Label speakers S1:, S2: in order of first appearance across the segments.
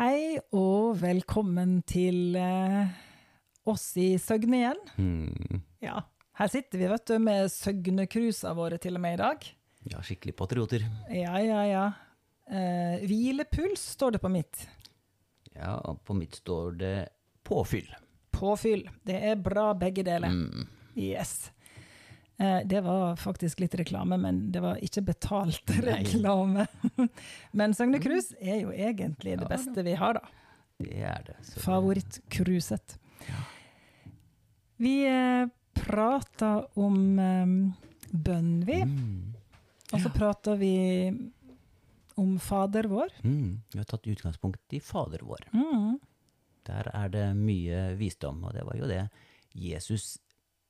S1: Hei og velkommen til eh, oss i Søgne igjen.
S2: Mm.
S1: Ja, her sitter vi vet du, med Søgne-cruisa våre til og med i dag.
S2: Ja, skikkelig patrioter.
S1: Ja, ja, ja. Eh, hvilepuls står det på mitt.
S2: Ja, på mitt står det påfyll.
S1: Påfyll. Det er bra begge deler.
S2: Mm.
S1: Yes. Eh, det var faktisk litt reklame, men det var ikke betalt reklame. men Søgne Cruise er jo egentlig det beste vi har, da.
S2: Det er det.
S1: Favorittcruiset. Vi eh, prata om eh, bønn, vi.
S2: Mm.
S1: Og så prata vi om Fader vår.
S2: Mm. Vi har tatt utgangspunkt i Fader vår.
S1: Mm.
S2: Der er det mye visdom, og det var jo det Jesus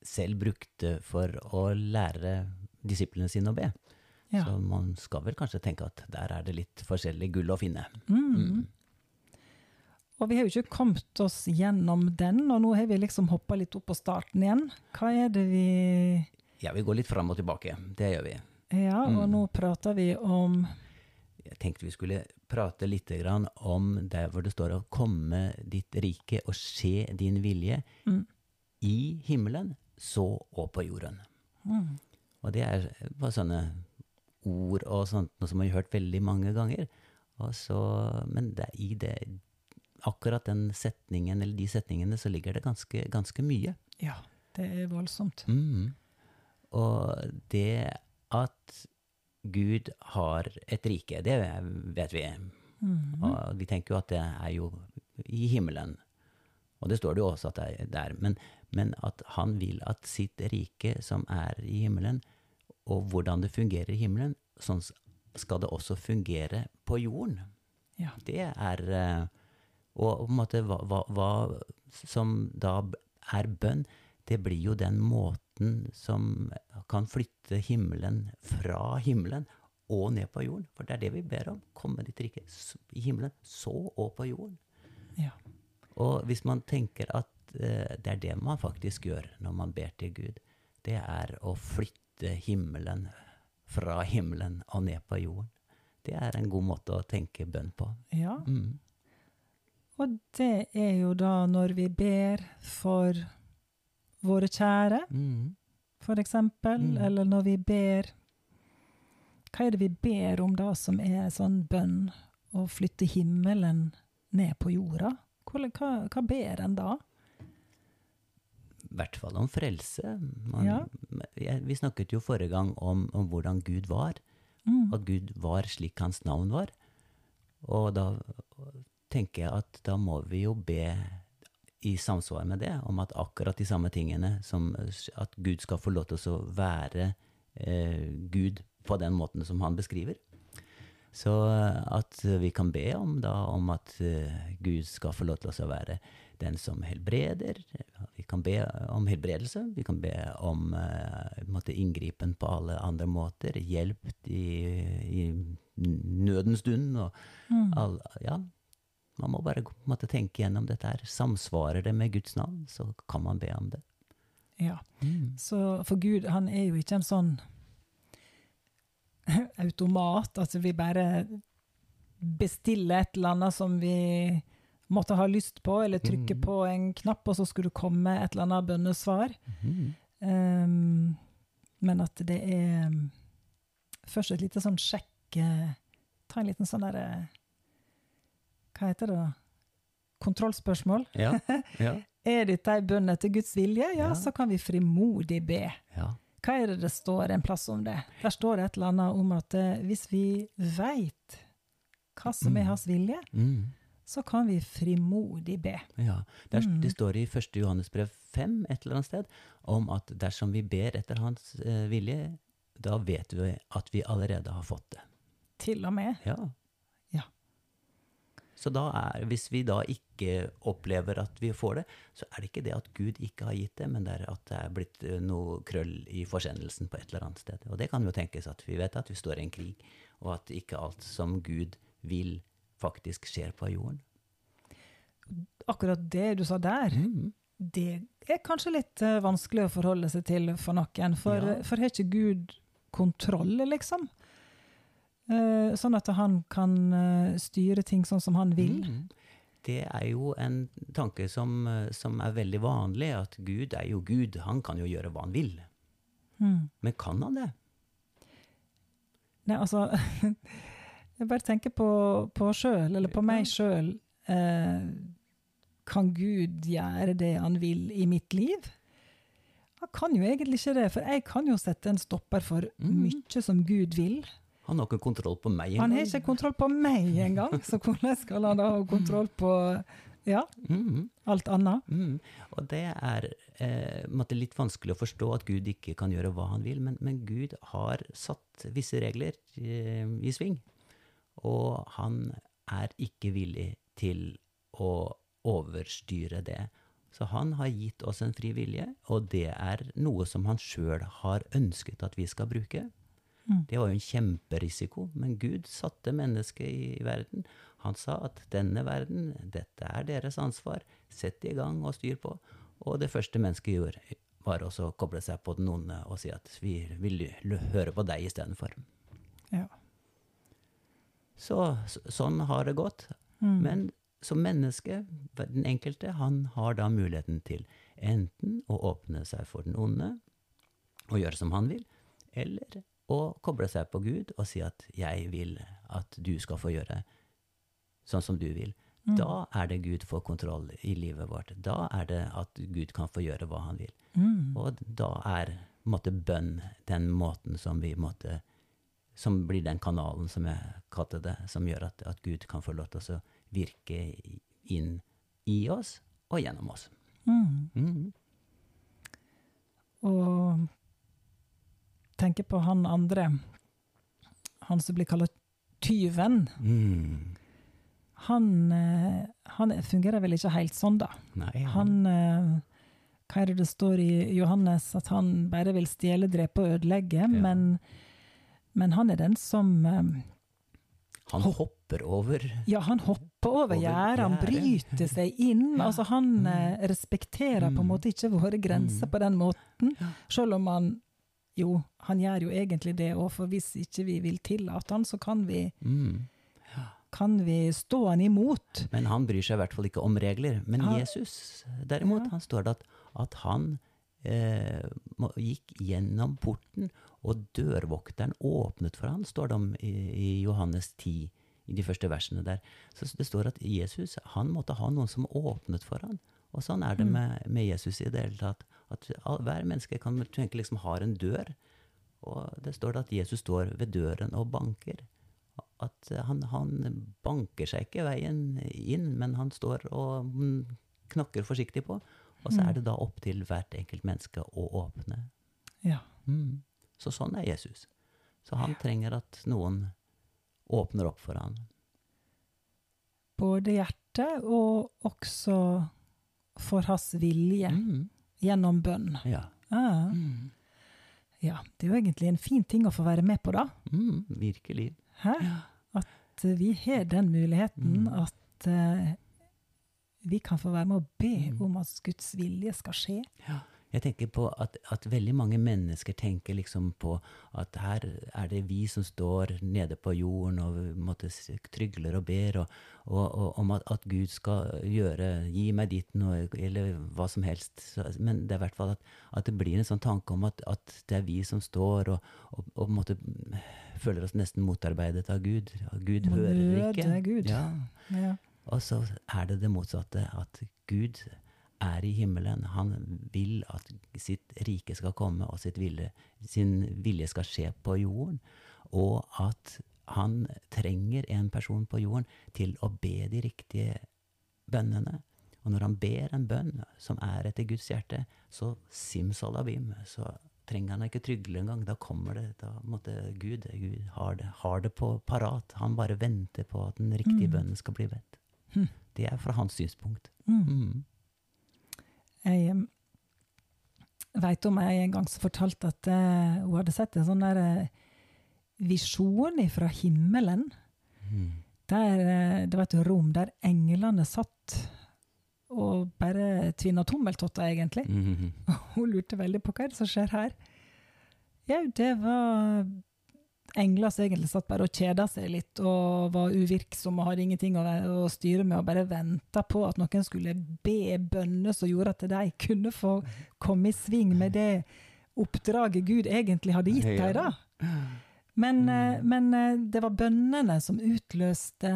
S2: selv brukte for å lære disiplene sine å be.
S1: Ja.
S2: Så man skal vel kanskje tenke at der er det litt forskjellig gull å finne.
S1: Mm. Og vi har jo ikke kommet oss gjennom den, og nå har vi liksom hoppa litt opp på starten igjen. Hva er det vi
S2: Ja, vi går litt fram og tilbake. Det gjør vi.
S1: Ja, og nå prater vi om
S2: Jeg tenkte vi skulle prate litt grann om der hvor det står å komme ditt rike og skje din vilje i himmelen, så og på jorden. Og det er bare sånne ord og sånt noe som vi har hørt veldig mange ganger. Og så, men det, i det, akkurat den setningen, eller de setningene, så ligger det ganske, ganske mye.
S1: Ja, det er voldsomt.
S2: Mm. Og det at Gud har et rike, det vet vi. Og vi tenker jo at det er jo i himmelen. Og det står det jo også at det er der. Men, men at han vil at sitt rike som er i himmelen, og hvordan det fungerer i himmelen, sånn skal det også fungere på jorden.
S1: Ja.
S2: Det er eh, Og på en måte hva, hva, hva som da er bønn, det blir jo den måten som kan flytte himmelen fra himmelen og ned på jorden. For det er det vi ber om. Komme ditt rike i himmelen, så og på jorden.
S1: ja.
S2: Og hvis man tenker at det er det man faktisk gjør når man ber til Gud, det er å flytte himmelen fra himmelen og ned på jorden. Det er en god måte å tenke bønn på.
S1: Ja.
S2: Mm.
S1: Og det er jo da når vi ber for våre kjære,
S2: Mm.
S1: for eksempel, eller når vi ber Hva er det vi ber om da, som er sånn bønn? Å flytte himmelen ned på jorda? Hvordan- Hva, hva ber en da?
S2: I hvert fall om frelse. Man,
S1: Ja.
S2: jeg, vi snakket jo forrige gang om, om hvordan Gud var. At Gud var slik hans navn var. Og da tenker jeg at da må vi jo be i samsvar med det, om at akkurat de samme tingene som at Gud skal få lov til å være eh, Gud på den måten som han beskriver. Så at vi kan be om, da, om at eh, Gud skal få lov til oss å være den som helbreder. Vi kan be om helbredelse. Vi kan be om eh, måte inngripen på alle andre måter. Hjelp i, i nødens stund. Og all, ja, man må bare måtte tenke gjennom dette her. Samsvarer det med Guds navn, så kan man be om det.
S1: Ja. Så for Gud, han er jo ikke en sånn automat, altså vi bare bestiller et eller annet som vi måtte ha lyst på, eller trykke på en knapp, og så skulle det komme et eller annet bønnesvar. Um, men at det er um, først et lite sånn sjekk eh, Ta en liten sånn derre Hva heter det? da? Kontrollspørsmål.
S2: Ja, ja,
S1: Er dette ei bønn etter Guds vilje, ja,
S2: Ja.
S1: så kan vi frimodig be.
S2: ja.
S1: Hva er det det står en plass om det? Der står det et eller annet om at eh, hvis vi veit hva som er hans vilje,
S2: Mm.
S1: så kan vi frimodig be.
S2: Ja, der, Det står i 1. Johannesbrev 5 et eller annet sted om at dersom vi ber etter hans eh, vilje, da vet vi at vi allerede har fått det.
S1: Til og med.
S2: Ja. Så da er, hvis vi da ikke opplever at vi får det, så er det ikke det at Gud ikke har gitt det, men det er at det er blitt eh, noe krøll i forsendelsen på et eller annet sted. Og det kan jo tenkes at vi vet at vi står i en krig, og at ikke alt som Gud vil, faktisk skjer på jorden.
S1: Akkurat det du sa der, det er kanskje litt eh, vanskelig å forholde seg til for noen. For,
S2: Ja.
S1: for har ikke Gud kontroll, liksom? Eh, sånn at han kan eh, styre ting sånn som han vil.
S2: Mm. Det er jo en tanke som, eh, som er veldig vanlig, at Gud er jo Gud. Han kan jo gjøre hva han vil.
S1: Mm.
S2: Men kan han det?
S1: Nei, altså Jeg bare tenker på, på sjøl, eller på meg sjøl. Eh, kan Gud gjøre det han vil i mitt liv? Han kan jo egentlig ikke det, for jeg kan jo sette en stopper for
S2: Mm.
S1: mye som Gud vil.
S2: Han har ikke kontroll på meg engang.
S1: Han har ikke kontroll på meg engang, så hvordan skal han da ha kontroll på ja,
S2: Mm.
S1: alt annet?
S2: Mm. Og det er eh, litt vanskelig å forstå at Gud ikke kan gjøre hva han vil, men, men Gud har satt visse regler eh, i sving. Og han er ikke villig til å overstyre det. Så han har gitt oss en fri vilje, og det er noe som han sjøl har ønsket at vi skal bruke.
S1: Mm.
S2: Det var jo en kjemperisiko, men Gud satte mennesket i verden. Han sa at denne verden, dette er deres ansvar, sett i gang og styr på. Og det første mennesket gjorde, var også å koble seg på den onde og si at vi vil høre på deg istedenfor.
S1: Ja.
S2: Så så- sånn har det gått.
S1: Mm.
S2: Men som menneske, den enkelte, han har da muligheten til enten å åpne seg for den onde og gjøre som han vil, eller å koble seg på Gud og si at 'jeg vil at du skal få gjøre sånn som du vil'.
S1: Mm.
S2: Da er det Gud får kontroll i livet vårt. Da er det at Gud kan få gjøre hva han vil.
S1: Mm.
S2: Og da er måtte, bønn den måten som vi måtte Som blir den kanalen som jeg kalte det, som gjør at, at Gud kan få lov til å virke inn i oss og gjennom oss.
S1: Mm.
S2: Mhm.
S1: Og tenke på han andre, han som blir kalla tyven.
S2: Mm.
S1: Han, eh, han fungerer vel ikke helt sånn, da.
S2: Nei,
S1: Han han, Hva er det det står i Johannes? At han bare vil stjele, drepe og ødelegge. Men, men han er den som eh,
S2: han hopper over
S1: Ja, han hopper over
S2: Over
S1: gjerdet, han bryter seg inn.
S2: Ja.
S1: Altså, han
S2: Mm.
S1: eh, respekterer på en
S2: Mm.
S1: måte ikke våre grenser
S2: Mm.
S1: på den måten.
S2: Ja.
S1: Selv om han jo, han gjør jo egentlig det òg, for hvis ikke vi vil tillate han, så kan vi,
S2: mm.
S1: kan vi stå han imot.
S2: Men han bryr seg i hvert fall ikke om regler. Men
S1: Han-
S2: Jesus, derimot,
S1: Ja.
S2: han står det at, at han eh, gikk gjennom porten, og dørvokteren åpnet for han, står det om i, i Johannes 10, i de første versene der. Så det står at Jesus, han måtte ha noen som åpnet for han. Og sånn er det
S1: Mm.
S2: med, med Jesus i det hele tatt. At hver menneske kan tenke liksom har en dør. Og det står det at Jesus står ved døren og banker. At han, han banker seg ikke veien inn, men han står og mm, knakker forsiktig på. Og så
S1: Mm.
S2: er det da opp til hvert enkelt menneske å åpne.
S1: Ja.
S2: Mm. Så sånn er Jesus. Så han trenger at noen åpner opp for han.
S1: Både hjertet og også for hans vilje
S2: Mm.
S1: Gjennom bønn.
S2: Ja.
S1: Ah,
S2: Mm.
S1: ja, det er jo egentlig en fin ting å få være med på, da.
S2: Mm. Virkelig.
S1: Hæ? At eh, vi har den muligheten
S2: Mm.
S1: at uh, vi kan få være med å be
S2: Mm.
S1: om at Guds vilje skal skje.
S2: Jeg tenker på at, at veldig mange mennesker tenker liksom på at her er det vi som står nede på jorden og s- trygler og ber og, og, og, om at, at Gud skal gjøre, gi meg ditt noe, eller hva som helst. Så, men det er i hvert fall at, at det blir en sånn tanke om at, at det er vi som står og, og, på føler oss nesten motarbeidet av Gud. Gud hører ikke.
S1: Gud.
S2: Ja.
S1: Ja.
S2: Og så er det det motsatte, at Gud er i himmelen. Han vil at sitt rike skal komme, og sitt vilje, sin vilje skal skje på jorden. Og at han trenger en person på jorden til å be de riktige bønnene. Og når han ber en bønn som er etter Guds hjerte, så simsalabim, så trenger han ikke trygle engang. Da kommer det. Da måtte Gud, Gud har det, har det på parat. Han bare venter på at den riktige
S1: Mm.
S2: bønnen skal bli bedt.
S1: Hm.
S2: Det er fra hans synspunkt.
S1: Mm. Jeg veit om ei en gang som fortalte at uh, hun hadde sett en sånn der uh, visjon fra himmelen.
S2: Mm.
S1: Der uh, det var et rom der englene satt og bare tvinna tommeltotter, egentlig.
S2: Mm.
S1: Hun lurte veldig på hva er det som skjer her. Jau, det var engler som egentlig satt bare og kjeda seg litt og var uvirksom og hadde ingenting å, å styre med, og bare venta på at noen skulle be bønner som gjorde at de kunne få komme i sving med det oppdraget Gud egentlig hadde gitt dem. da. Men, eh, men eh, det var bønnene som utløste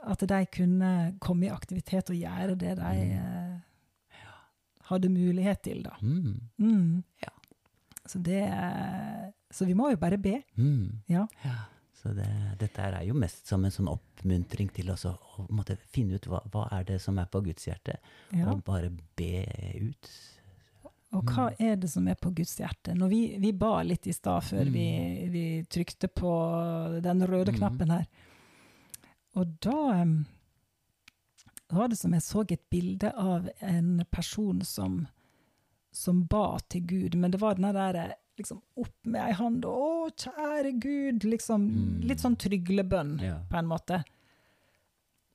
S1: at de kunne komme i aktivitet og gjøre det de eh, hadde mulighet til, da.
S2: Mm.
S1: Mm.
S2: Ja.
S1: Så det Så vi må jo bare be.
S2: Mm.
S1: Ja.
S2: Så det, dette er jo mest som en sånn oppmuntring til også å måtte finne ut hva, hva er det som er på Guds hjerte,
S1: ja.
S2: og bare be ut.
S1: Og hva er det som er på Guds hjerte? Når vi, vi ba litt i stad før vi, vi trykte på den røde
S2: Mm.
S1: knappen her, og da var det som jeg så et bilde av en person som, som ba til Gud, men det var den der liksom opp med ei hand, å kjære Gud, liksom
S2: Mm.
S1: litt sånn tryglebønn
S2: yeah.
S1: på en måte.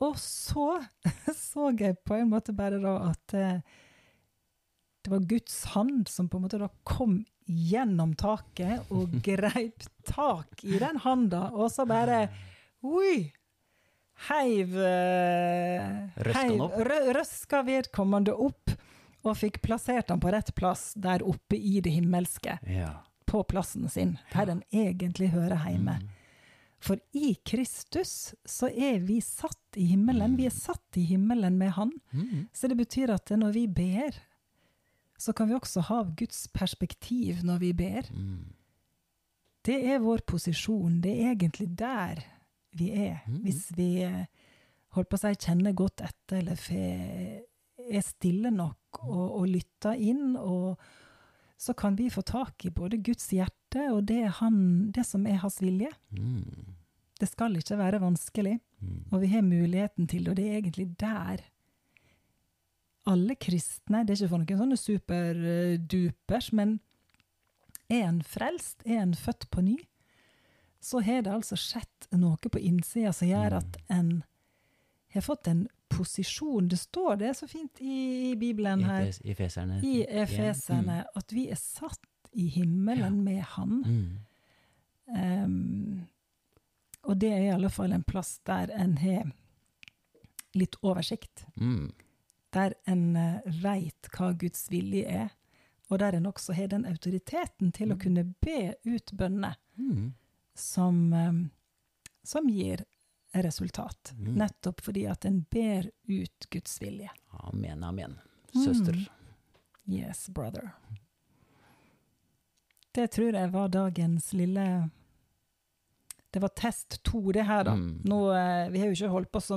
S1: Og så så jeg på en måte bare da at eh, det var Guds hand som på en måte da kom gjennom taket og greip tak i den handa, og så bare Oi! Heiv, eh, heiv Røska vedkommende opp, og fikk plassert han på rett plass der oppe i det himmelske,
S2: Ja.
S1: på plassen sin, der den egentlig hører hjemme.
S2: Mm.
S1: For i Kristus så er vi satt i himmelen. Vi er satt i himmelen med Han.
S2: Mm.
S1: Så det betyr at når vi ber, så kan vi også ha Guds perspektiv når vi ber.
S2: Mm.
S1: Det er vår posisjon. Det er egentlig der vi er.
S2: Mhm.
S1: Hvis vi eh, holdt på å si, kjenner godt etter, eller fe- er stille nok og, og lytter inn, og så kan vi få tak i både Guds hjerte og det, han, det som er hans vilje.
S2: Mm.
S1: Det skal ikke være vanskelig,
S2: Mm.
S1: og vi har muligheten til det, og det er egentlig der alle kristne Det er ikke for noen sånne superdupers, men er en frelst, er en født på ny, så har det altså skjedd noe på innsida som gjør at en har fått en posisjon. Det står det så fint i, i Bibelen her,
S2: I Efeserne.
S1: i Efeserne, at vi er satt i himmelen med Han.
S2: Mm.
S1: Um, og det er i alle fall en plass der en har litt oversikt.
S2: Mm.
S1: Der en uh, veit hva Guds vilje er, og der en også har den autoriteten til å kunne be ut bønner
S2: Mm.
S1: som, ehm, som gir resultat.
S2: Mm.
S1: Nettopp fordi at en ber ut Guds vilje.
S2: Amen, amen.
S1: Mm.
S2: Søster.
S1: Yes, brother. Det tror jeg var dagens lille Det var test to, det her, da.
S2: Mm.
S1: Nå, eh, vi har jo ikke holdt på så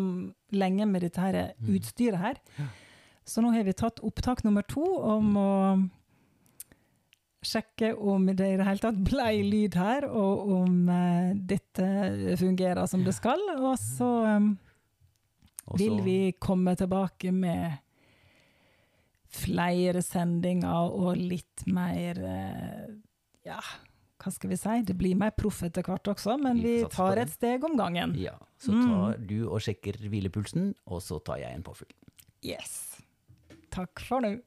S1: lenge med dette her
S2: Mm.
S1: utstyret her.
S2: Ja.
S1: Så nå har vi tatt opptak nummer to om å sjekke om det i det hele tatt ble lyd her, og om uh, dette fungerer som det skal. Og så
S2: um,
S1: vil vi komme tilbake med flere sendinger og litt mer uh, Ja, hva skal vi si? Det blir mer proff etter hvert også, men
S2: Vi
S1: tar et steg om gangen.
S2: Ja, så
S1: Mm.
S2: tar du og sjekker hvilepulsen, og så tar jeg en påfyll.
S1: Yes. Takk for nå.